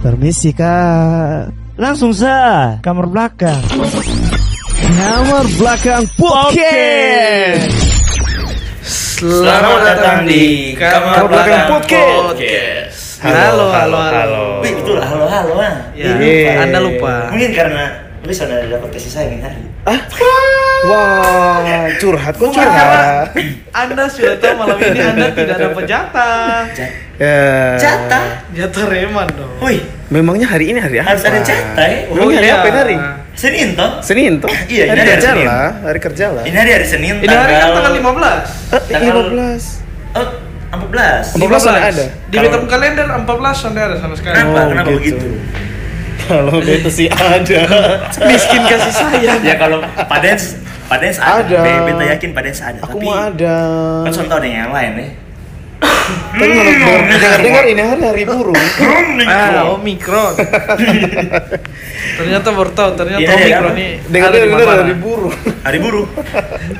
Permisi kak. Langsung sa Kamar belakang. Kamar belakang podcast. Selamat datang di Kamar Belakang Podcast. Halo, halo, halo. Wih, betul halo halo ah. Ya, Iya. Anda lupa. Mungkin karena lu sudah dapat kasih sayang ini hari. Wah, curhat kok curhat. Anda sudah tahu malam ini Anda tidak dapat jatah. Ja- Ya. Jatah. Jatah reman dong. Wih, Memangnya hari ini hari apa? harus ada jatah ya. Memangnya hari iya. apa ini hari? Senin toh? Senin tuh. Iya, hari ini hari kerja Senin. lah, hari kerja lah. Ini hari hari Senin Ini hari kan tanggal 15. Eh, tanggal- 15. Oh, 14. 14 sudah ada. Di beta kalender 14 sudah ada sama sekali. Kenapa? Oh, Kenapa gitu. begitu? Kalau itu sih ada. Miskin kasih sayang. Ya kalau Padens Padens ada. Ada. Be- Beta yakin Padens ada. Aku Tapi mau ada. kan contoh ada yang lain ya. Tapi kalau dengar dengar ini hari hari buruh. Ah, Omikron. ternyata baru tahu ternyata Iya, iya, Omikron apa? ini Dengar dengar hari buruh. Hari buruh.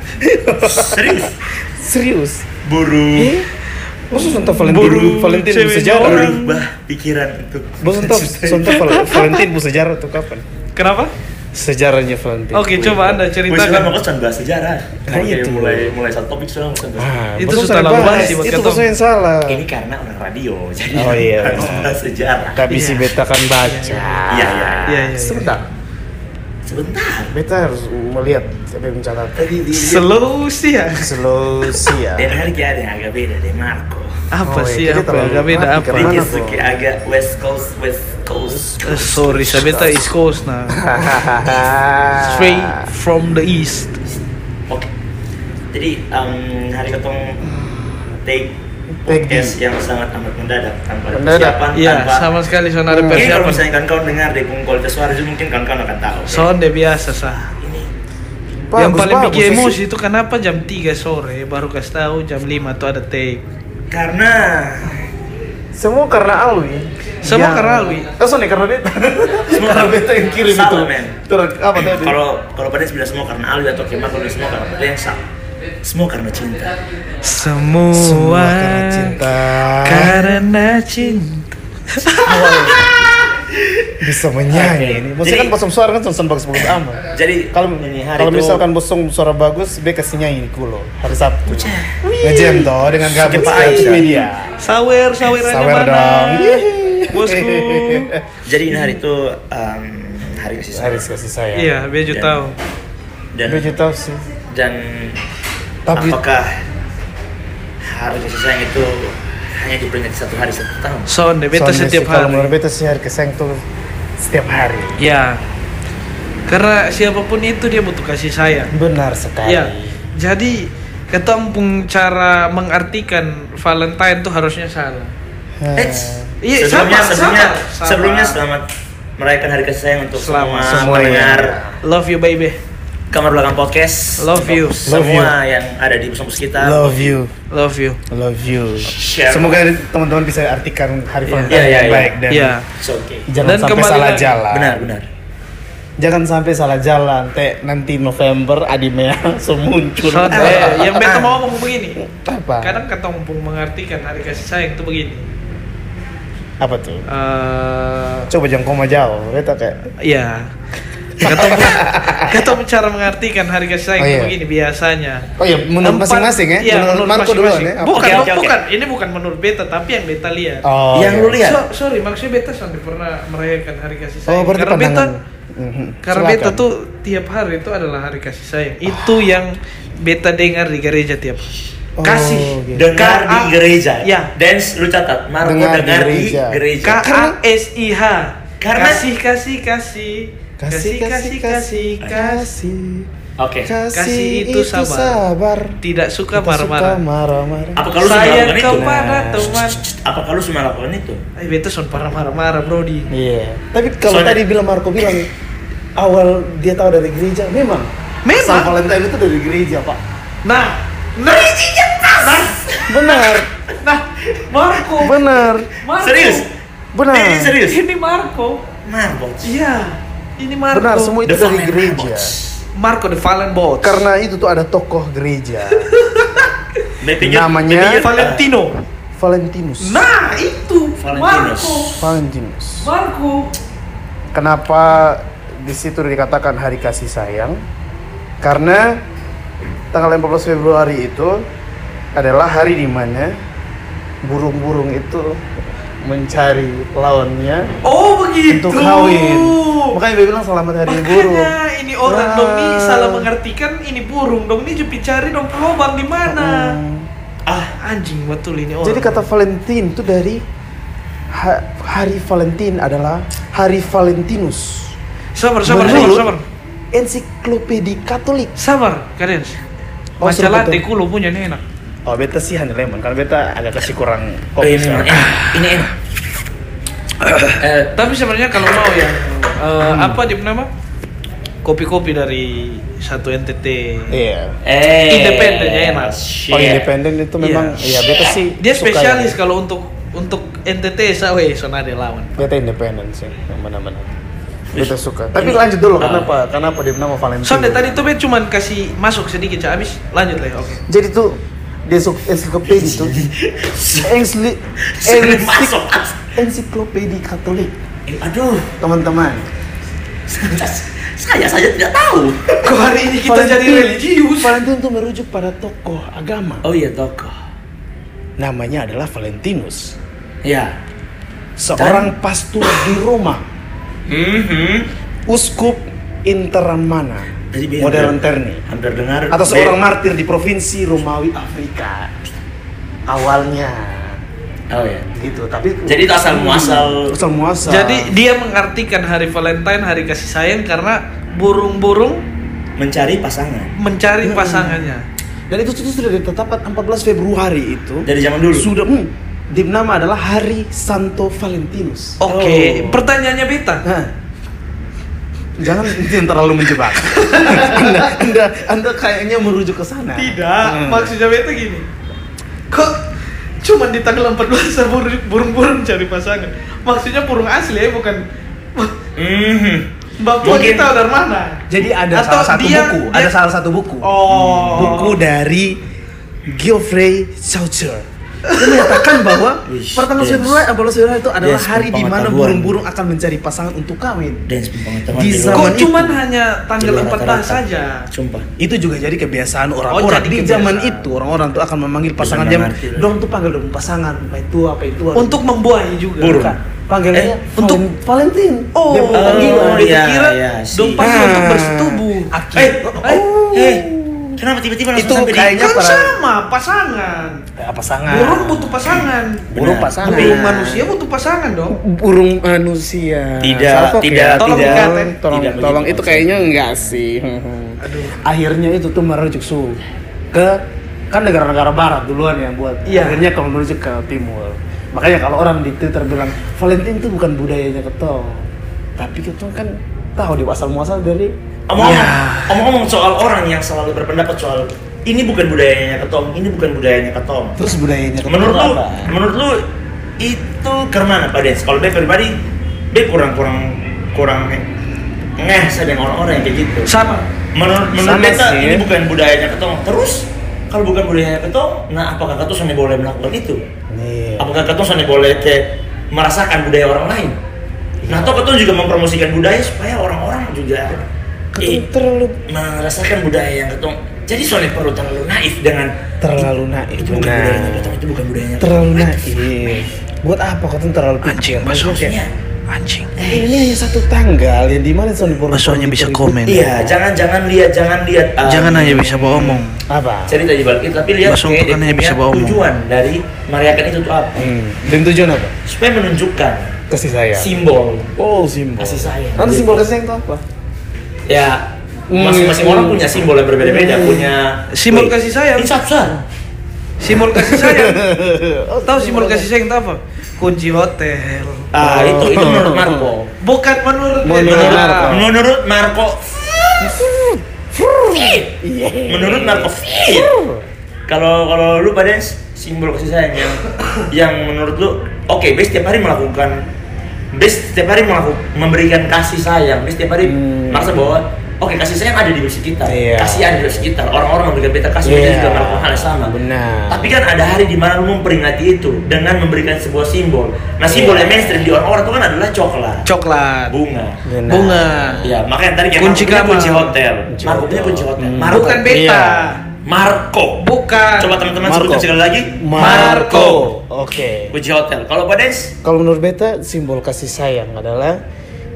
Serius. Serius. Buruh. Masa contoh Valentin Buruh Valentin cewek sejarah. orang. Berubah pikiran untuk Bos contoh Val- Valentin bu sejarah tuh kapan? Kenapa? Sejarahnya Valentin. Oke, coba Anda Wih, sudah mau ceritakan. kosan bahas sejarah. Nah, Kayak itu. mulai mulai satu topik sudah bahas. Ah, Itu bos sudah bahas. bahas sih buat Itu bos yang salah. Ini karena orang radio, jadi Oh, iya, harus bahas sejarah. Tapi si Iya. beta kan baca. Iya, iya. Iya, iya. iya. Sebentar. Sebentar. Beta harus melihat apa yang mencatat. Tadi di Slow sih ya. Slow ya. Dan hari kayak ada yang agak beda deh Marco. Apa Oh, sih iya, kita apa? terlalu Agak beda apa? Bro? kayak agak West Coast, West Coast. Eh, sorry, saya beta East Coast nah. Straight from the East. Oke. Jadi em, hari take Take podcast yang sangat amat mendadak tanpa ada Mendadak. persiapan, Iya, tanpa sama sekali so ada Hmm. Mungkin kalau persiapan. misalnya kawan-kawan dengar dari kualitas suara juga mungkin kawan-kawan akan tahu. Sonde biasa sah. Ini yang paling bagus, bikin bagus. emosi itu kenapa jam 3 sore baru kasih tahu jam 5 tuh ada take. karena Semua karena Alwi. Semua Ya. karena Alwi. Oh, sorry, karena beta. Semua karena beta yang kirim itu. Salah, men. Apa tadi? kalau kalau pada bilang semua karena Alwi atau Kemal kalau semua karena lensa. Semua karena cinta. Semua, Semua karena cinta. karena cinta. Bisa menyanyi ini. Jadi- kan bosong suara kan son bagus-bagus amat. Jadi Kalau ini hari kalau misalkan bosong suara bagus, be kasih nyanyi di kulo hari Sabtu. Ngejam toh dengan gabut aja. media. Sawer, sawerannya Sawer mana? dong. Bosku. jadi ini hari itu em, hari kasih sayang. Hari kasih sayang. Iya, Beju Dan- tahu. Dan Beju tahu sih. dan Tapi apakah hari kasih sayang itu hanya diperingati satu hari satu tahun? Sonde, beta setiap sih, Kalau hari. menurut beta sih hari kesayang tuh setiap hari. Ya. Karena siapa pun itu dia butuh kasih sayang. Benar sekali. Ya. Jadi ketemu cara mengartikan Valentine tuh harusnya salah. Ah. Eits. Iya, sebelumnya sama, sebelumnya sama, sama. sebelumnya selamat merayakan hari kasih sayang untuk Selamat. semua Semua pendengar ya. Love you baby. Kamar belakang podcast. Love you. Semua yang ada di bus kita. Love you. Love you. Love you. Share. Semoga teman-teman bisa artikan hari Iya. Valentine iya, yang iya. baik dan. It's okay. jangan Dan sampai salah lagi. jalan. Benar, benar. Jangan sampai salah jalan. Teh nanti November Adimea so muncul. Sonde, eh, yang beta mau ngomong begini. Apa? Kadang ketemu mengartikan hari kasih sayang tuh begini. Apa tuh? Eh, Coba jangan koma jauh. Beta kayak Iya. Ketemu, ketemu cara mengartikan hari kasih sayang Oh, itu iya. begini biasanya. Oh iya, menurut masing-masing ya? Iya, menurut, menurut Marco ya? Bukan, oke, oke. bukan. Ini bukan menurut beta, tapi yang beta lihat. Oh, Yang iya. lu lihat? So- sorry, maksudnya beta sampai pernah merayakan hari kasih sayang. Oh, berarti karena beta, pandangan. Mhm. karena Silakan. beta tuh tiap hari itu adalah hari kasih sayang. Itu yang beta dengar di gereja tiap. Oh, kasih. gitu. Dengar di gereja. Ya. Dance lu catat. Marco Dengar dengar, di di gereja. gereja. K A S I H. Karena- kasih kasih kasih Kasih, kasih, kasih, kasih. Oke. Kasih itu sabar. tidak suka marah-marah. marah-marah. Apa kalau itu? kepada Nah. teman. Apa kalau lu melakukan itu? Eh beta son pernah marah-marah Brody. Iya. Tapi kalau Soalnya- tadi bilang Marco bilang awal dia tahu dari gereja, memang. Memang. San Valentine itu dari gereja, Pak. Nah, nah, nah, Benar. nah, Marco, Benar. Marco. Serius? Benar. Ini serius? Ini Marco. Marco. Iya, ini Marco. Benar, semua itu The dari Fallen gereja. Bots. Marco the Fallen Bots. Karena itu tuh ada tokoh gereja. Bapaknya- Namanya- Valentino. Valentinus. Nah, itu Valentinus. Valentinus. Marco. Kenapa di situ dikatakan hari kasih sayang? Karena tanggal 14 Februari itu adalah hari di mana burung-burung itu mencari lawannya Oh begitu. untuk kawin. Makanya dia bilang selamat hari burung. Makanya ini orang Wah. dong nih salah mengartikan ini burung dong nih jupi cari dong lubang di mana? Hmm. Ah anjing betul ini orang. Jadi kata Valentin itu dari ha- hari Valentin adalah hari Valentinus. sabar sabar sabar sabar Ensiklopedi Katolik. sabar kalian. Oh, betul. Dekulo punya nih enak. Oh beta sih hanya lemon karena beta agak kasih kurang Oh, kopi. ini memang soalnya. enak. Ini enak. Eh, Tapi sebenarnya kalau mau yang eh, apa dia nama? Kopi-kopi dari satu NTT. Iya. eh, Independen ya, enak. shit. Oh independen itu memang Iya. ya beta sih Dia suka spesialis kalau untuk untuk NTT sawe sonade lawan. Beta independen sih yang mana-mana. Beta suka. Tapi lanjut dulu kenapa? Kenapa dia nama Valentin? Soalnya tadi tuh Ben cuman kasih masuk sedikit habis lanjut lah ya, oke. Jadi tuh dia suka ensiklopedi tuh. Ensli, ensik- Katolik. Eh, aduh, Teman-teman, saya saja tidak tahu. Kok hari ini kita Valentin- jadi religius? Valentin itu merujuk pada tokoh agama. Oh iya tokoh. Namanya adalah Valentinus. Ya. Seorang pastor di Roma, Hmm. uskup Interamana, Jadi modern Terni. Hampir dengar. Atau Be- seorang martir di provinsi Romawi Afrika. Awalnya Oh ya. gitu, tapi Jadi itu asal muasal. asal muasal. Jadi dia mengartikan hari Valentine hari kasih sayang karena burung-burung mencari pasangan mencari Hmm. pasangannya. dan itu, itu sudah ditetapkan 14 Februari itu dari zaman dulu. sudah hmm, di nama adalah Hari Santo Valentinus. Oke, Oh. pertanyaannya Beta. Nah, jangan jangan terlalu menjebak. anda, anda, anda kayaknya merujuk ke sana. Tidak, Hmm. maksudnya Beta gini. Kok cuman di tanggal 14 burung- burung-burung cari pasangan? Maksudnya burung asli ya, bukan Mhm. Bapak Mungkin- kita dari mana? Jadi ada Atau salah satu dia- buku, dia- ada salah satu buku. Oh. Buku dari Geoffrey Chaucer. Dia menyatakan bahwa pertanggal dance. Februari 14 Februari itu adalah Dance hari di mana burung-burung akan mencari pasangan untuk kawin. Dance pengetahuan Di zaman Kok itu. cuman hanya tanggal di luar 14 rata-rata. saja? Sumpah. Itu juga jadi kebiasaan Oh, orang-orang jadi di zaman itu orang-orang tuh akan memanggil pasangan dia. Dong tuh panggil dong pasangan, apa itu apa itu. Untuk membuahi juga. Burung. Bukan. Panggilannya Eh, untuk- Valen- Valentin. Oh, Dia panggilan. Oh, Beta iya, kira iya, dong panggil Ah. untuk bersetubuh. Aki. Eh, eh, Hei, kenapa tiba-tiba langsung Itu sampai di kayaknya kan para- sama pasangan. Eh, pasangan. Burung butuh pasangan. Burung Benar. pasangan. Burung manusia butuh pasangan dong. burung manusia. Tidak, Salfok tidak, ya? Tolong tidak. dikatain. tolong, Tidak tolong itu kayaknya enggak sih. Aduh. Akhirnya itu tuh merujuk su ke kan negara-negara barat duluan yang buat. Iya. Akhirnya kalau merujuk ke timur. Makanya kalau orang di Twitter bilang Valentine itu bukan budayanya ketong, tapi ketong kan tahu di asal muasal dari Omong-omong, Ya. omong-omong soal orang yang selalu berpendapat soal ini bukan budayanya ketong, ini bukan budayanya ketong. terus budayanya ketong Menurut lu, apa? menurut lu itu ke mana Pak Des? Kalau Be pribadi, Be kurang kurang kurang ngeh dengan orang-orang yang kayak gitu. Sama. Menurut menurut Sama Beta sih. ini bukan budayanya ketong. Terus kalau bukan budayanya ketong, nah apakah ketong hanya boleh melakukan itu? Nih. Apakah ketong hanya boleh kayak merasakan budaya orang lain? Nah, atau ketong juga mempromosikan budaya supaya orang-orang juga eh, terlalu merasakan budaya yang ketong. Jadi soalnya perlu terlalu naif dengan terlalu naif. itu bukan Benar. budayanya ketong, itu bukan budayanya. Terlalu naif. Buat apa ketong terlalu? Anjing, Maksudnya masuk. Anjing. Eh, ini hanya satu tanggal yang di mana soal diborong- Maksudnya bisa komen. Iya, jangan jangan lihat jangan lihat. um, Jangan hanya bisa bohong. apa cerita di balik itu, tapi lihat Langsung kayak hanya bisa bawa omong. tujuan dari merayakan itu tuh apa? hmm. dan tujuan apa Supaya menunjukkan kasih sayang simbol oh simbol kasih sayang. nanti simbol kasih sayang itu apa Ya, Hmm. masing-masing orang punya simbol yang berbeda-beda, Hmm. punya Simbol Wih, kasih sayang. Satu Simbol kasih sayang. Tahu simbol kasih sayang itu apa? Kunci hotel. Ah, itu itu menurut Marco. Bukan menurut Menurut. Marco. Menurut Marco Menurut Marco. Kalau kalau lu pada simbol kasih sayang yang yang menurut lu oke, setiap hari melakukan Bes setiap hari melakukan memberikan kasih sayang, Bes setiap hari Hmm. merasa bahwa Oke, kasih sayang ada di sekitar. Iya. Kasih ada di sekitar. Orang-orang memberikan beta kasih Iya. beta juga melakukan hal yang sama. Benar. Tapi kan ada hari di mana lu memperingati itu dengan memberikan sebuah simbol. Nah, simbol Iya. yang mainstream di orang-orang itu kan adalah coklat, Coklat. bunga. Benar. Bunga. Ya, makanya tadi kayak Kunci kamar. kunci hotel. Kunci Marco punya hotel. kunci hotel. Hmm. Marco. Bukan beta. Iya. Marco. Bukan. Coba teman-teman sebutkan sekali lagi. Marco. Oke. Kunci hotel. Kalau Pak Des, Kalau menurut beta simbol kasih sayang adalah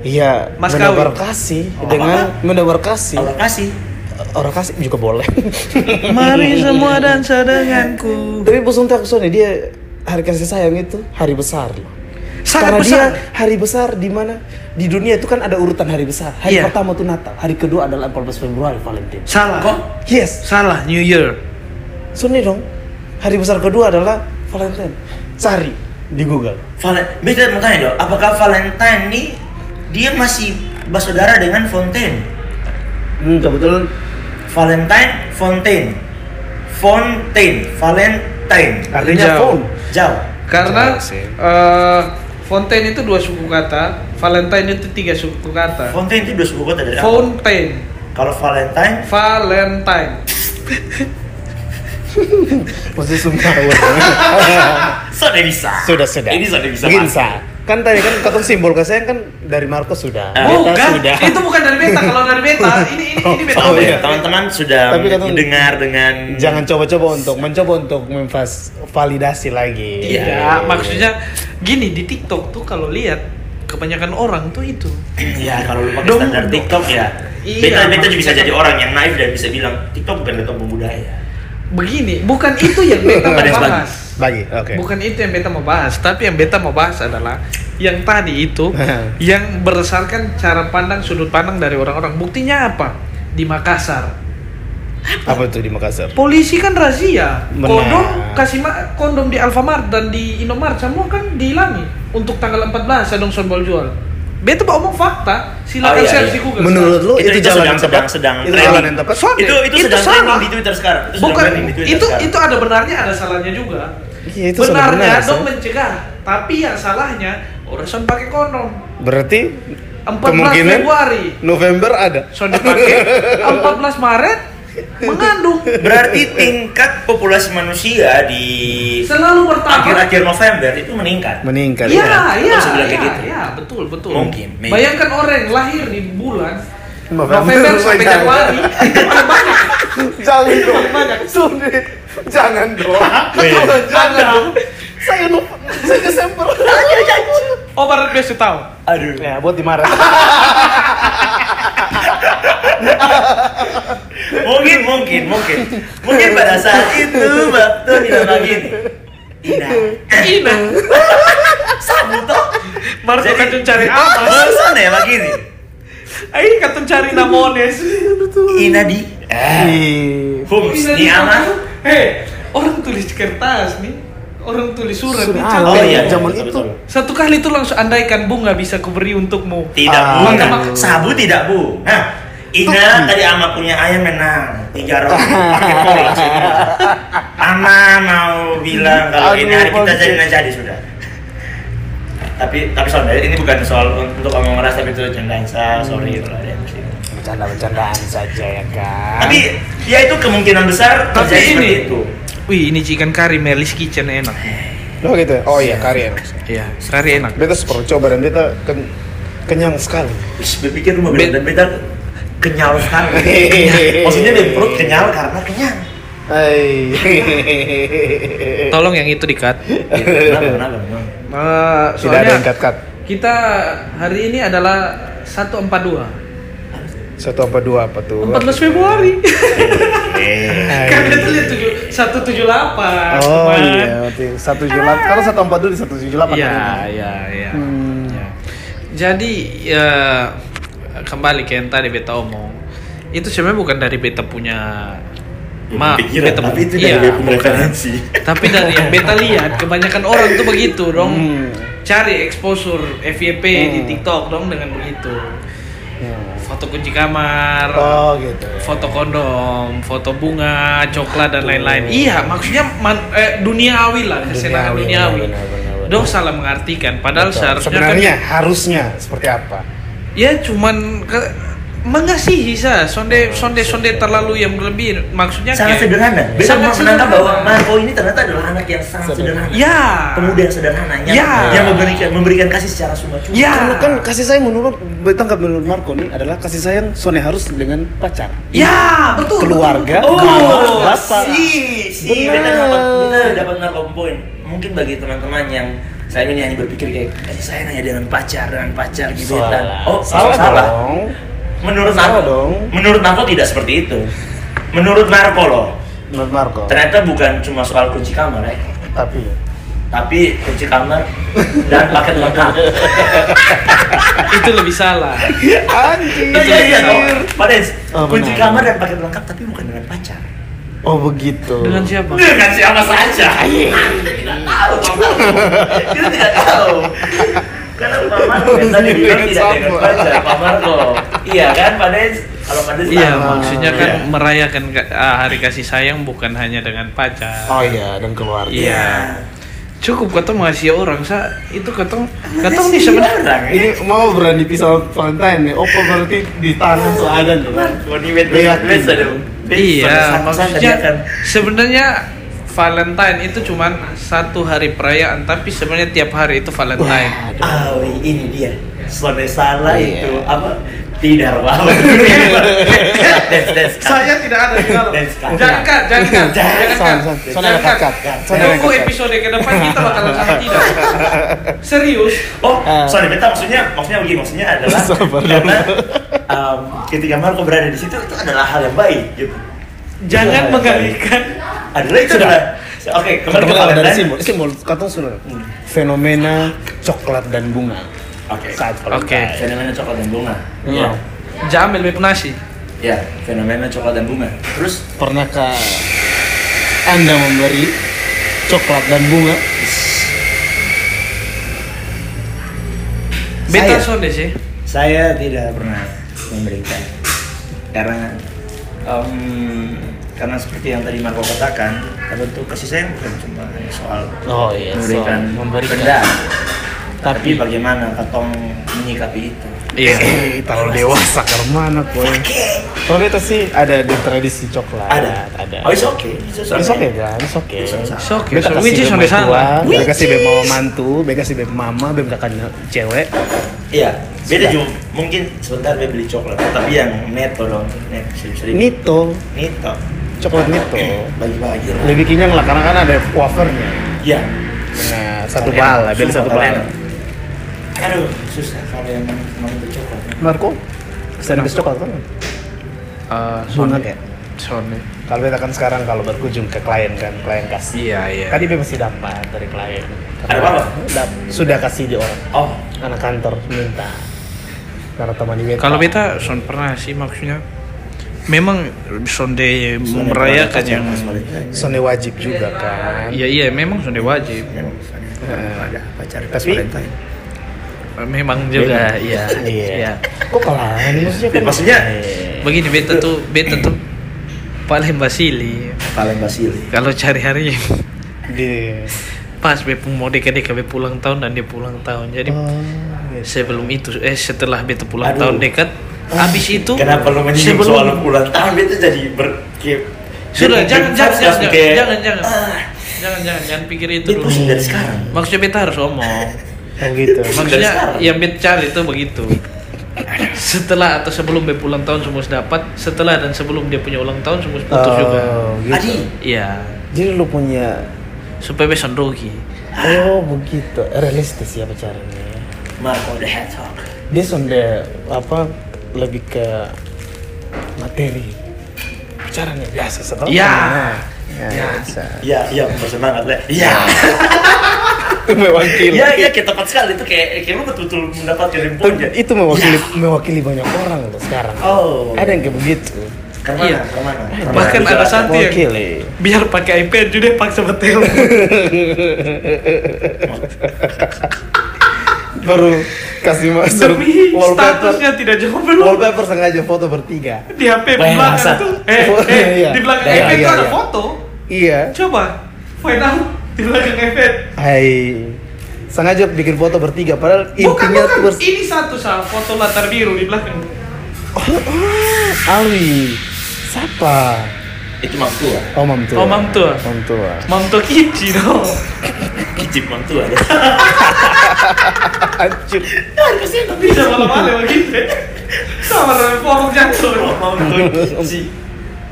ya Mas menebar kawin. kasih Oh, dengan menebar kasih. Allah kasih. Orang kasih juga boleh. Mari semua dansa denganku. Tapi bos untuk aku soalnya dia hari kasih sayang itu hari besar loh. Sangat Karena besar. dia hari besar di mana di dunia itu kan ada urutan hari besar. Hari Iya. pertama itu Natal, hari kedua adalah 14 Februari Valentine. Salah. Kok? Yes, Salah. New Year. Sunni dong. Hari besar kedua adalah Valentine. Cari di Google. Valen, beta mau tanya dong, apakah Valentine nih dia masih bersaudara dengan Fontaine? Hmm, kebetulan Valentine, Fontaine, Fontaine, Valentine. artinya Jauh. phone. Jauh. Karena Salah sih. Fontaine itu dua suku kata, Valentine itu tiga suku kata. Fontaine itu dua suku kota dari apa? Fontaine, Kalau Valentine, Valentine. Posisi Sunda. sudah bisa. sudah sudah. Ini sudah bisa. Begini. Kan tadi kan kata simbol kasih sayang kan dari Marco sudah. Ah. Beta Bukan, sudah. itu bukan dari beta. Kalau dari beta, ini ini ini beta. Oh, Omen. iya. Teman-teman sudah Tapi kan- mendengar dengan Jangan coba-coba untuk mencoba untuk memvalidasi lagi. Iya. Ya, maksudnya gini di TikTok tuh kalau lihat kebanyakan orang tuh itu. Ya kalau lu pakai standar. TikTok ya. Iya, beta beta juga bisa jadi orang yang naif dan bisa bilang TikTok bukan TikTok budaya. Begini, bukan itu yang beta mau bahas. Bagi, oke. Bukan itu yang beta mau bahas, tapi yang beta mau bahas adalah yang tadi itu yang berdasarkan cara pandang sudut pandang dari orang-orang. Buktinya apa? Di Makassar. Apa itu di Makassar? Polisi kan razia. Benar. Kondom kasih ma- kondom di Alfamart dan di Indomart semua kan dihilangi untuk tanggal 14 sedang sombol jual. Beta mau omong fakta, Oh, silakan iya, search iya. di Google. Menurut lu Itu- itu, itu jalan sedang- yang tepat? sedang- sedang itu trending. jalan yang tepat? Soalnya itu itu, itu sedang salah. trending di Twitter sekarang. Itu Bukan, di Twitter itu sekarang. itu ada benarnya, ada salahnya juga. Iya, itu Benarnya benar, dong mencegah, tapi yang salahnya urusan pakai kondom. Berarti 14 kemungkinan Februari November ada. so dipakai 14 Maret mengandung Berarti tingkat populasi manusia di selalu bertambah. akhir-akhir November itu meningkat. Meningkat. Iya, ya. iya, bilang iya, kayak gitu. iya, betul, betul. Mungkin, maybe. Bayangkan orang yang lahir di bulan November November sampai. Januari itu banyak. Jangan dong. Banyak. Sundi. Jangan dong. Iya. Jangan dong. Saya lupa. Saya Desember. Oh, barat besok tahu. Aduh. Ya, buat di Maret. mungkin mungkin mungkin mungkin pada saat itu waktu bilang begini Ina Ina. sabu toh Baru Jadi- katun cari apa? Bosan ya begini Ayo katun cari namones. Ina di Ih. Hums Ina di ama Hei, orang tulis kertas nih. Orang tulis surat Sudah nih. ada. Oh capek. iya Zaman betul, itu. betul. Satu kali itu langsung andaikan bunga bisa kuberi untukmu. Tidak Ah. bu, Maka- nah, sabu tidak bu. Nah, Ina tadi ama punya ayam menang tiga roti pakai langsung. Ama mau bilang kalau Aduh, ini hari kita jadi nah jadi sudah. Tapi tapi soal ini bukan soal untuk ngomong ras tapi itu candaan saya sorry kalau ada yang. Bercanda-bercandaan saja ya kan. Tapi ya itu kemungkinan besar Tapi terjadi seperti ini- itu. Wih, ini chicken curry Melis Kitchen enak. Oh gitu. Oh iya, kari enak. Iya, curry enak. Beta perlu coba dan beta ken- kenyang sekali. Wis, berpikir lu mau bilang dan beda kenyal sekali. Maksudnya di perut kenyal karena kenyang. Hai. Tolong yang itu di-cut. Kenapa, kenapa? Eh, Tidak ada soalnya yang cut-cut. kita hari ini adalah 142. Satu apa dua apa tuh? 14 Februari. Hai. kan kita lihat tujuh 178. Oh teman. iya, berarti satu tujuh delapan. Kalau satu empat dulu di satu tujuh delapan. Iya, iya, iya. Hmm. Ya. Jadi ya kembali ke yang tadi beta omong. Itu sebenarnya bukan dari beta punya ma pikiran, tapi itu dari iya, beta punya bukan. referensi. Tapi dari yang beta lihat kebanyakan orang tuh begitu dong. Hmm. Cari exposure FYP di Hmm. TikTok dong dengan begitu. Hmm. Foto kunci kamar, Oh gitu. foto kondom, foto bunga, coklat dan lain-lain. Iya, maksudnya man, eh, duniawi lah, kesenangan Duniawi, duniawi. benar, benar, benar. Dong salah mengartikan, padahal Betul. seharusnya sebenarnya kan, harusnya seperti apa? ya cuman ke- mengasihi sa sonde sonde sonde terlalu yang berlebih maksudnya sangat kayak- sederhana. Beta sangat menangkap bahwa sederhana. Marco ini ternyata adalah anak yang sangat Sederhana. sederhana. ya Pemuda yang sederhana yang, Ya. yang memberikan memberikan kasih secara cuma-cuma. Ya. Karena kan kasih sayang menurut betangkap menurut Marco nih adalah kasih sayang Sone harus dengan pacar. ya betul Keluarga, Oh, mama, bapak. si, si, Benar. beta dapat, narkom poin. Mungkin bagi teman-teman yang saya ini hanya berpikir kayak kasih sayang hanya dengan pacar, dengan pacar gitu Salah. Oh, salah, salah. dong. Menurut Marco, dong. menurut Marco tidak seperti itu. Menurut Marco loh, Menurut Marco. ternyata bukan cuma soal kunci kamar ya, Tapi tapi kunci kamar dan paket lengkap. itu lebih salah anjir. Iya iya dong. Pades, Oh, kunci benar. kamar dan paket lengkap tapi bukan dengan pacar. Oh begitu. dengan siapa Dengan siapa saja. Kita tidak tahu. Kita tidak tahu. Karena Pak Marco yang tadi bilang tidak dengan pacar, Pak Marco. Iya kan, Pak Des? Kalau Pak Des Iya, maksudnya kan Iya. merayakan ka- ah, hari kasih sayang bukan hanya dengan pacar. Oh iya dan keluarga. Iya. Cukup ketemu ngasih orang sa itu ketemu ketemu nih sebenarnya. ya. Ini mau berani pisah Valentine nih. Opa berarti di tangan soalnya. Mau di Iya. dong. Iya, maksudnya sebenarnya Valentine itu cuman satu hari perayaan, tapi sebenarnya tiap hari itu Valentine. Ah, ini dia. Sone salah Iya. itu apa? Tidak des. Saya tidak ada di dalam. Jangan cut, jangan cut, Jangan. son Jangan Tunggu episode ke depan kita bakalan sangat tidak. Serius. Oh, Ah. sorry, beta maksudnya maksudnya begini, maksudnya adalah karena um, ketika Marco berada di situ itu adalah hal yang baik gitu. Jangan Iya, mengalihkan. Adalah itu Sudah. adalah Oke, kembali ke dari simbol. Simbol kata sudah. Fenomena coklat dan bunga. Oke. Saat Oke. Valentine. Fenomena coklat dan bunga. Iya. Jamil beb nasi. Ya, fenomena coklat dan bunga. Terus Pernahkah Anda memberi coklat dan bunga? Beta Saya. sonde sih. saya tidak pernah memberikan karena em, karena seperti yang tadi Marco katakan, tuh kasih sayang bukan cuma soal Oh iya, memberikan, soal memberikan. benda, tapi Tapi bagaimana katong menyikapi itu. Iya. eh, terlalu dewasa ke mana boy? Kalau kita sih ada di tradisi coklat. Ada, Ada. Oh, it's okay. It's It's okay kan, it's okay. It's okay. Okay. So, kasih the mertua, Which kasih is- mama mantu, beta kasih beb mama, beb kakaknya cewek. Iya, beda juga. Mungkin sebentar dia beli coklat, tapi yang neto dong. Net, sering Nito, Neto. coklat nito. Bagi-bagi. lah. Lebih kenyang lah karena kan ada wafernya. Iya. Nah, satu bal beli satu bal. Aduh, susah kalau yang coklat. Marco, saya habis coklat kan? Bunga sonde. kayak. Sonde. Kalau beta kan sekarang kalau berkunjung ke klien kan, klien kasih. Iya, iya. Tadi beta masih dapat dari klien. Ada apa? Dap- sudah kasih di orang. Oh, Anak kantor minta. Karena teman di beta. Kalau beta son pernah sih maksudnya. Memang sonde merayakan yang Valentine. Sonde wajib juga kan. Iya iya memang sonde wajib. memang Eh, ada pacar pas tapi- Valentine. Memang juga iya. Iya. Iya. Kok kalah? Maksudnya kan Maksudnya Begini beta tuh beta tuh paling basili paling basili. kalau cari hari di pas beta mau dekat-dekat beta pulang tahun dan dia pulang tahun. Jadi Oh, sebelum itu eh setelah beta pulang Aduh. tahun dekat habis itu Kenapa lu menyinggung sebelum soal ulang tahun itu jadi ber sudah jangan jangan jangan jangan jangan ah, jangan jangan jangan pikir itu dulu dari sekarang. maksudnya beta harus omong Oh gitu. maksudnya yang beta cari itu begitu setelah atau sebelum dia pulang tahun semua dapat setelah dan sebelum dia punya ulang tahun semua putus juga Oh, gitu. Adi, iya Jadi lu punya supaya besok rugi Oh begitu, realistis ya pacarnya. Marco the Hedgehog. Dia sonde apa lebih ke materi. Pacarannya biasa setelah. Ya. ya, Ya. biasa. Iya, iya, Iya. mewakili. Iya, iya, kayak tepat sekali itu kayak kayak lu betul-betul mendapatkan remponya. Itu mewakili mewakili banyak orang loh sekarang. Oh. Ada yang kayak begitu. Ke mana? Iya. Ke mana? Bahkan Ke mana? ada satu yang Mewakili. biar pakai iPad juga paksa betel Baru kasih masuk demi wallpaper. statusnya tidak jauh belum Wallpaper sengaja foto bertiga. di HP Bayang belakang bangsat. tuh eh, eh Iya. di belakang Iya, iPad iya, tuh ada iya. foto Iya. coba find out di belakang iPad Hai. Sengaja bikin foto bertiga padahal bukan intinya bukan tuh ini satu salah foto latar biru di belakang Alwi. Siapa? Itu mam tua. Oh, Mam Tua. Oh, Mam Tua. Mam Tua. Mam Tokichi dong. Kicip mam tua. Anjir. Bisa malam-malam begitu. Sama dengan forok jatuh. Mam Tokichi.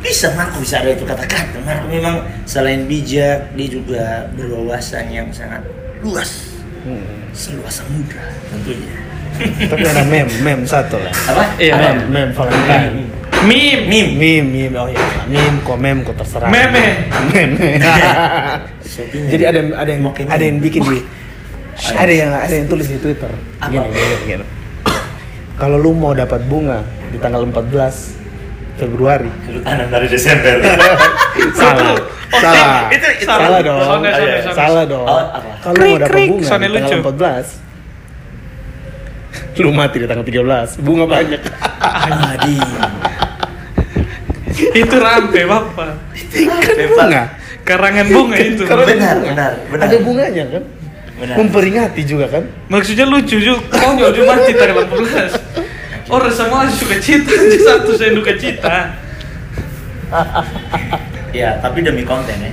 Bisa Marco bisa ada itu kata-kata. Marco memang selain bijak, dia juga berwawasan yang sangat luas. Hmm. Seluas samudra tentunya. Tapi ada mem, mem satu lah. Apa? Iya, ada mem. mem Valentine. Mim. Mim. Mim, mim, oh iya, mim, kok mem, kok terserah. Meme. Meme. Jadi ada ada yang Mau kayak ada yang bikin di ada yang ada yang tulis di Twitter. Apa? Gini, gini, gini. Kalau lu mau dapat bunga di tanggal 14 Februari. Tanam dari Desember. salah. salah. itu- itu- salah dong. Sonde, sonde, Iya. Salah dong. Oh? Kalau mau dapat bunga di tanggal lucu. 14 lu mati di tanggal 13 bunga banyak Adi. Itu rampe bapak. bunga Karangan bunga itu. Benar, benar, benar. ada bunganya kan Benar. memperingati juga kan Maksudnya lucu juga. Konyol juga mati tanggal 18. Orang semua suka cita, satu saya duka cita. Ya, tapi demi konten ya.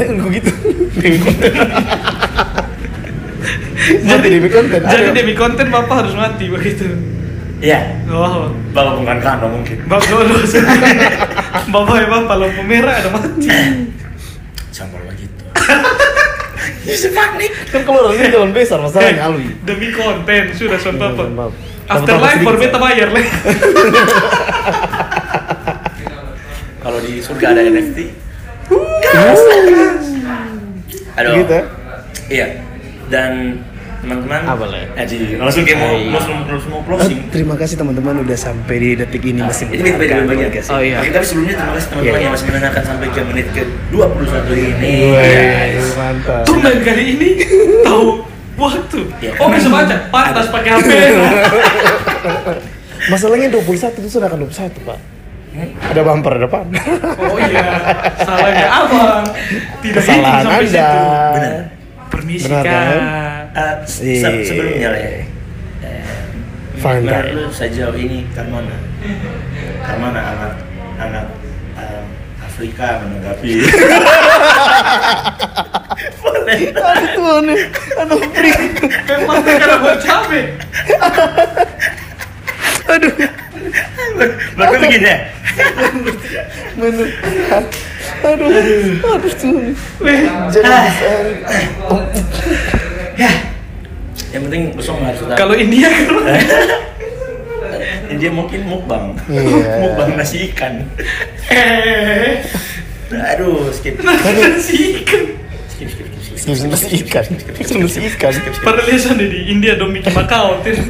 eh lu gitu demi konten mati demi konten Jadi Ayo. demi konten bapak harus mati begitu. Iya. Oh, Bapak bukan kano mungkin. bapak lulus. bapak ya bapak lampu merah ada mati. Jangan kalau begitu. Bisa panik. kan kalau orang ini jalan besar masalahnya Alwi Demi konten sudah son bapak. Maaf. Afterlife for beta bayar leh. Kalau di surga ada NFT. Aduh. Gitu ya? Iya. Dan teman-teman? Aji, langsung kayak mau langsung langsung mau Eh, closing. terima kasih teman-teman udah sampai di detik ini masih Ini beda beda bagian guys guys. Oh, iya. Tapi sebelumnya terima kasih teman-teman Iya. yang masih mendengarkan sampai ke menit ke 21 ini. Wih, mantap Tumben kali ini tahu waktu. Iya. Oh bisa baca. Pantas pakai HP. Masalahnya 21 itu sudah akan 21 pak Ada bumper depan Oh iya. Salahnya abang. Tidak Kesalahan sampai anda situ. Benar. Permisi Benar, kak. kan? Eh, se- Iya. sebelumnya lah ya. Fine, Menurut lu sejauh ini Karmana, Karmana anak anak em, Afrika menanggapi. Tuhan Aduh freak. Memang karena buat capek. Aduh. Baru begini ya. Bener Aduh Aduh bisa Ya. Yang penting besok harus sudah. Kalau India kan dia mungkin mukbang. Iya. mukbang nasi ikan. eh Aduh, skip. nasi ikan. Skip, skip, skip, skip. Skip nasi ikan Skip nasi ikan lihat di India dong bikin Macau. Tin.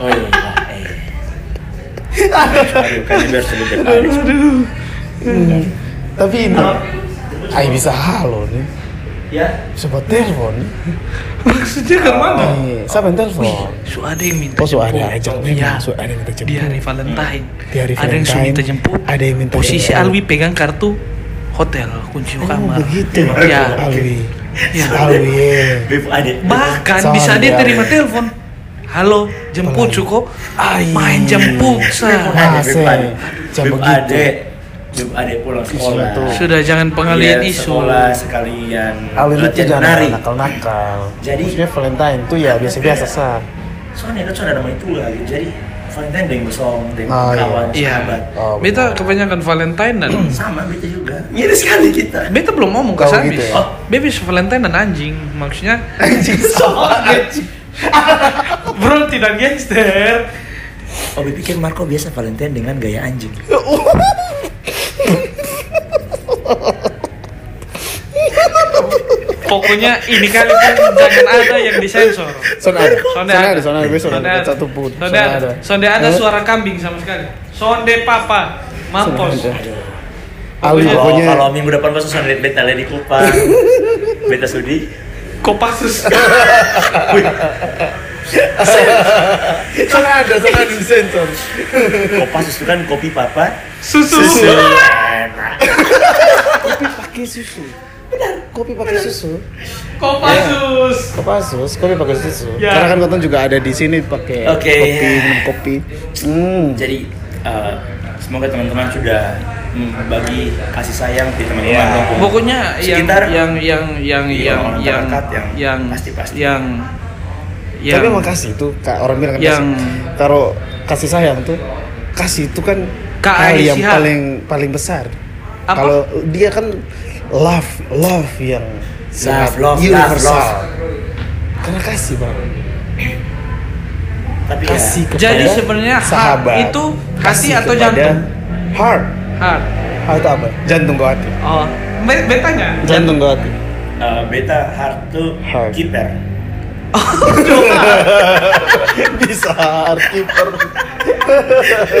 Oh iya. Eh. Aduh, kan biar sebut Aduh Tapi ini Ay bisa halo nih Ya. Buat telepon Maksudnya ke mana? Nih, Siapa yang telepon? Su ada yang minta Oh, su ada jemput. ajak Iya. su ada yang minta jemput. Di hari Valentine. Di hari Ada yang Valentine, minta jemput. ada yang minta Posisi jemput. Alwi pegang kartu hotel, kunci Oh kamar. begitu Ya. Alwi Ya. Alwi ya. Adek. Bahkan bisa dia terima telepon. Halo, jemput? Suko. Ay. Main jemput sa. Ah, Beb se- adek. jam begitu. Adek pulang sekolah. Tuh. Sudah jangan pengalian Iya, isu. Sekolah sekalian. Alwi itu jangan menari. nakal-nakal Jadi- Maksudnya Valentine tuh ya biasa-biasa sah Soalnya kan sudah nama itu lah. Jadi Valentine dengan besong, dengan Oh, iya. kawan, Iya. sahabat. Oh, Beta kebanyakan Valentine dan Sama beta juga. Mirip sekali kita. Beta belum ngomong ke Kau Sabis. gitu ya? Oh. Baby Valentine dan anjing. Maksudnya Anjing sama anjing Bro tidak gangster. Oh, pikir Marco biasa Valentine dengan gaya anjing. Pokoknya ini kali pun jangan ada yang disensor. Son ada Sonde Son ada Son ada Sonde ada ada. Satu pun Sonde ada. Sonde ada Eh? suara kambing sama sekali. Sonde papa. Mampus. Sonde Pokoknya- Kalau kalau minggu depan susah lihat beta di Kupang. beta sudi. Kopassus. Son ada Son ada di sensor Kopas itu kan kopi papa. Susu. Enak. Pakai susu kopi pakai susu. Kopassus. Kopassus, kopi pakai susu. Ya. Karena kan Kotong juga ada di sini pakai Oke, kopi, ya. minum kopi. Hmm. Jadi eh, semoga teman-teman sudah membagi kasih sayang di teman-teman Ya. Pokoknya yang yang yang yang yang yang terdekat yang yang pasti-pasti. yang yang Tapi emang kasih itu, kak orang bilang kan yang- kasih. Kalau kasih sayang tuh, kasih itu kan Kak hal yang paling paling besar. Kalau dia kan love, love yang sangat love, universal. love. Karena kasih bang, tapi ya, kasih kepada Jadi sebenarnya heart sahabat. itu hati atau kepada jantung? Heart, heart. heart itu apa? Jantung ke hati. Oh, be- betanya. Jantung ke hati. eh, beta heart tuh Heart. keeper. Bisa heart keeper.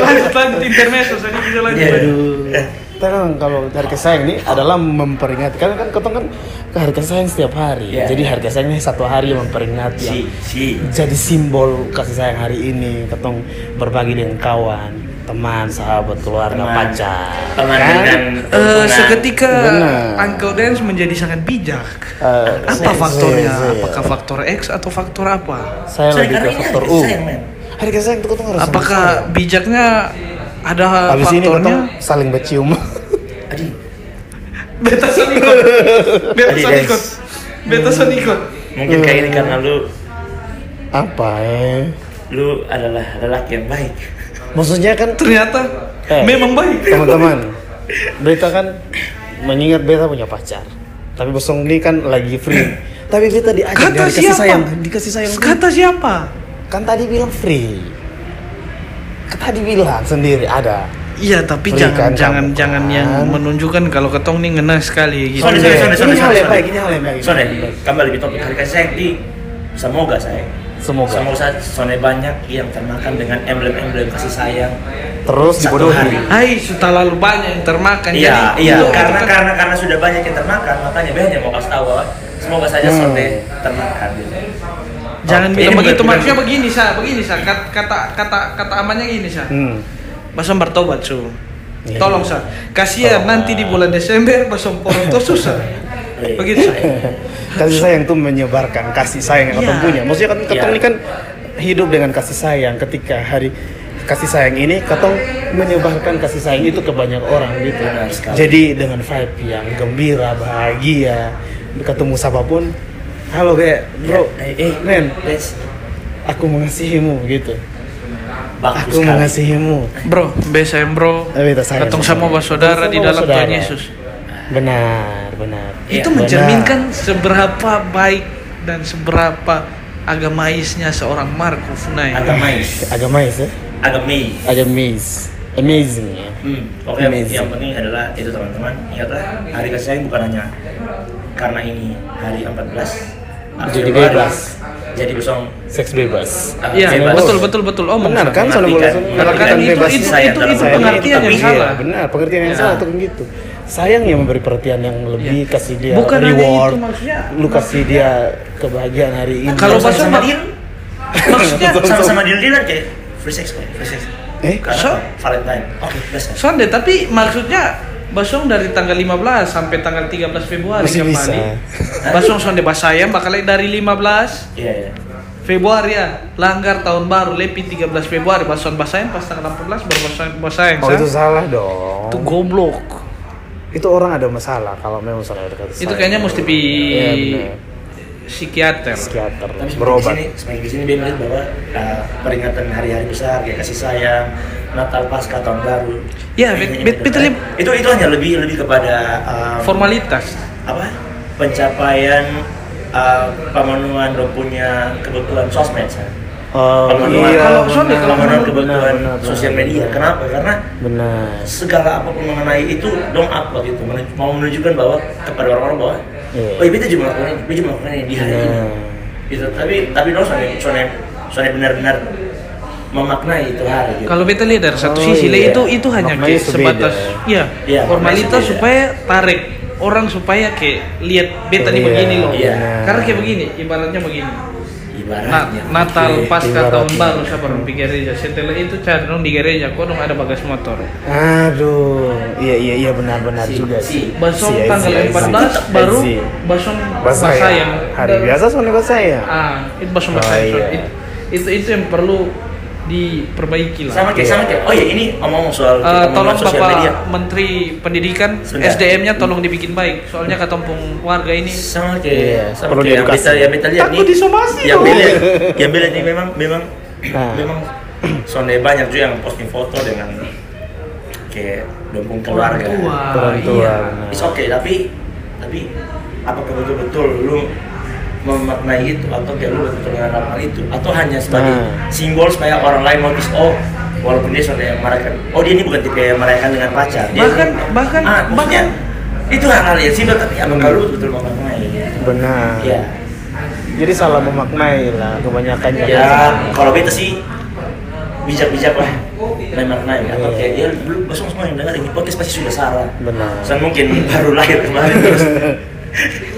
lanjut lanjut intermezzo, saya bisa lanjut. Iya. lanjut. Terang kalau hari kasih sayang ini adalah memperingati karena kan ketong kan ke hari kasih sayang setiap hari. Iya. Jadi hari kasih sayang ini satu hari yang memperingati Si si jadi simbol kasih sayang hari ini ketong berbagi dengan kawan, teman, sahabat, keluarga, Teman. pacar. teman Kan? dengan hubungan. seketika Benar. Uncle Dance menjadi sangat bijak. Eh, Apa saya- faktornya? saya- saya- Apakah faktor X atau faktor apa? Saya Saya lebih ke ini faktor U. Hari kasih sayang itu ketong harus sama Apakah bijaknya ada. Habis ini faktornya? ketong saling bercium. Adi, Beta sonikot. Beta sonikot. Beta sonikot. mungkin kayak ini karena lu Apa eh? lu adalah lelaki yang baik. Maksudnya kan Ternyata Eh. memang baik. teman-teman beta kan mengingat beta punya pacar tapi bosong ini kan lagi free tapi beta diajak Kata dari kasih siapa? sayang dikasih sayang Kata siapa? kan tadi bilang free kan tadi bilang sendiri ada Iya, tapi Berikan jangan jangan kamu, jangan kan? yang menunjukkan kalau ketong nih ngena sekali gitu. Sorry, sorry, sorry, sorry, Ini hal sorry, yang sorry. baik, ini hal yang baik. Sorry, kembali ke topik hari kasih sayang di semoga saya semoga semoga saya soalnya banyak yang termakan dengan emblem-emblem kasih sayang terus dibodohi hari. Hai, sudah lalu banyak yang termakan. Iya, Jadi, iya, itu- karena itu- karena karena sudah banyak yang termakan, makanya banyak mau kasih tahu semoga saja Hmm. termakan gitu. Jangan Oke. bilang Ini begitu. Maksudnya begini, sa, begini, sa. Kata kata kata, kata amannya gini, sa. hmm. Basam bertobat, su. Iya. Tolong, sa. Kasihan Tolong. nanti di bulan Desember basam poroto susah. Iya. Begitu, sa. kasih sayang tuh menyebarkan kasih sayang yang Iya. ketong punya maksudnya kan ketong Iya. ini kan hidup dengan kasih sayang ketika hari kasih sayang ini ketong menyebarkan kasih sayang itu ke banyak orang gitu Benar sekali. jadi dengan vibe yang gembira bahagia ketemu siapa pun halo kayak bro eh, eh, men aku mengasihimu gitu bagus aku sekali. mengasihimu Bro, besem bro. Eh, Ketong sama. bersaudara di dalam. Tuhan Yesus. benar benar Iya, itu benar. mencerminkan seberapa baik dan seberapa agamaisnya seorang Marco Funai. agamais, agamais ya agamais. agamis amazing ya Hmm, oke. Amazing. Yang penting adalah itu teman-teman. Ingatlah hari kasih sayang bukan hanya karena ini hari 14 Jadi bebas. Jadi besok seks bebas uh, Iya, bebas. betul betul betul. Oh, benar kan soalnya boleh mengartikan itu- itu- itu- itu pengertian yang salah. Iya, benar pengertian yang Ya. salah tuh kan gitu sayang yang memberi perhatian yang lebih Iya. kasih dia Bukan hanya reward itu, maksudnya- lu kasih dia kebahagiaan hari ini Kalau Sama- bahasa sama dia maksudnya sama-sama deal dealan kayak free sex kayak free sex. Eh? Karena So- Valentine. Oke, best. Sonde, tapi maksudnya Basong dari tanggal 15 sampai tanggal 13 Februari Masih kembali. bisa. Basong sonde basayam bakal dari 15 Iya, iya. Februari ya langgar tahun baru lepi 13 Februari basong basayam pas tanggal 14 baru basayam basayam oh itu salah dong itu goblok itu orang ada masalah kalau memang ada kasih itu kayaknya mesti pi Iya, psikiater psikiater Tapi berobat Di sini, semakin di sini dia melihat bahwa uh, peringatan hari-hari besar kayak kasih sayang, Natal, Paskah, tahun baru. Ya, bet-. Itu itu hanya lebih lebih kepada um, formalitas apa? Pencapaian uh, pemenuhan punya kebutuhan sosmed. Oh Pemenuhan, iya Kalau pemenuhan benar, kebutuhan sosial media. benar. Kenapa? Karena benar segala apa pun mengenai itu dong upload itu mau menunjukkan bahwa kepada orang-orang bahwa Iya. oh iya juga melakukan ini, juga melakukan ini di hari ini Nah. gitu tapi tapi dong soalnya soalnya soalnya benar-benar memaknai itu hari gitu. kalau beta lihat dari satu Oh, sisi le iya. itu itu hanya kayak sebatas ya Iya, formalitas supaya tarik orang supaya kayak lihat beta nih Iya, begini loh. iya. Karena kayak begini, ibaratnya begini. Na- Ibaratnya. Natal Oke. pasca tahun baru saya baru pergi gereja. Setelah itu cari dong di gereja, kok dong ada bagas motor. Aduh, iya iya iya benar-benar Si- juga si- sih. Basong Si- tanggal si- 14 si- baru si. basong basayang. Hari biasa soalnya bahasa ya. Ah, itu basong Oh, basayang. iya. Itu, itu itu yang perlu diperbaiki lah. Sama kayak sama kayak. Oh ya ini omong soal Eh, kita tolong Bapak media. Menteri Pendidikan. SDM-nya tolong dibikin baik. Soalnya katampung warga ini sama Iya, kayak sama perlu kayak yang beta yang beta lihat nih disomasi yang beta yang beta ini memang memang Nah. memang soalnya banyak juga yang posting foto dengan kayak dompung keluarga tua. Orang tua. Iya. benar. It's okay tapi tapi apakah betul-betul lu memaknai itu atau kayak lu betul hal itu atau hanya sebagai Nah. simbol supaya orang lain notice oh walaupun dia sudah yang merayakan oh dia ini bukan tipe yang merayakan dengan pacar dia Bahkan bahkan ah, maksudnya bahkan itu hal-hal yang simpel tapi apakah lu betul memaknai Benar. ya Jadi salah memaknai lah kebanyakan ya kalau beta sih bijak-bijak lah memaknai atau kayak dia belum basung semua yang dengar ini podcast pasti sudah salah Benar. San mungkin baru lahir kemarin terus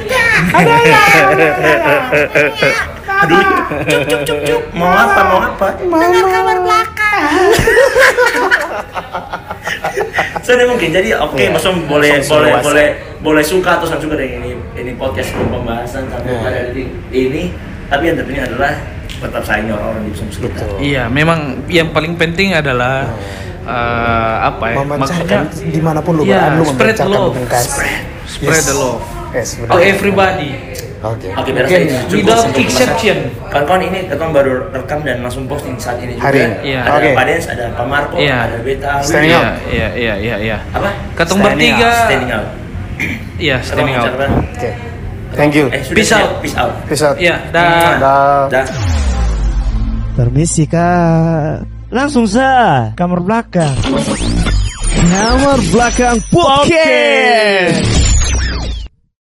aduh cuk cuk cuk cuk mau apa mau apa dengar kamar belakang Soalnya mungkin jadi oke Iya. Masum boleh Langsung boleh dewasa. boleh boleh suka atau suka dengan ini ini podcast pembahasan sampai Iya. pada ini tapi yang terpenting adalah tetap sayangi orang-orang di sekitar. Betul. Iya, memang yang paling penting adalah eh, apa ya? Memancarkan di mana pun lu Iya, berada, lu spread memancarkan love. dengan kasih. Spread. Spread the love Yes, benar. everybody Oke. Oke, biar Mungkin saya cukup without exception. Kawan-kawan ini ketong baru rekam dan langsung posting saat ini juga. Hari ini? Iya. Ada Oke. Pak Dens, ada Pak Marco, Iya. ada Beta, Standing out. Iya, iya, iya, iya. Apa? Standing bertiga Standing out. Iya, standing Ketong out. ucapkan. Oke. Thank you. Eh, sudah Peace siap. out. Peace out. Peace out. Iya, dah. Dah. Dah. Permisi kak Langsung sa Kamar belakang Kamar belakang podcast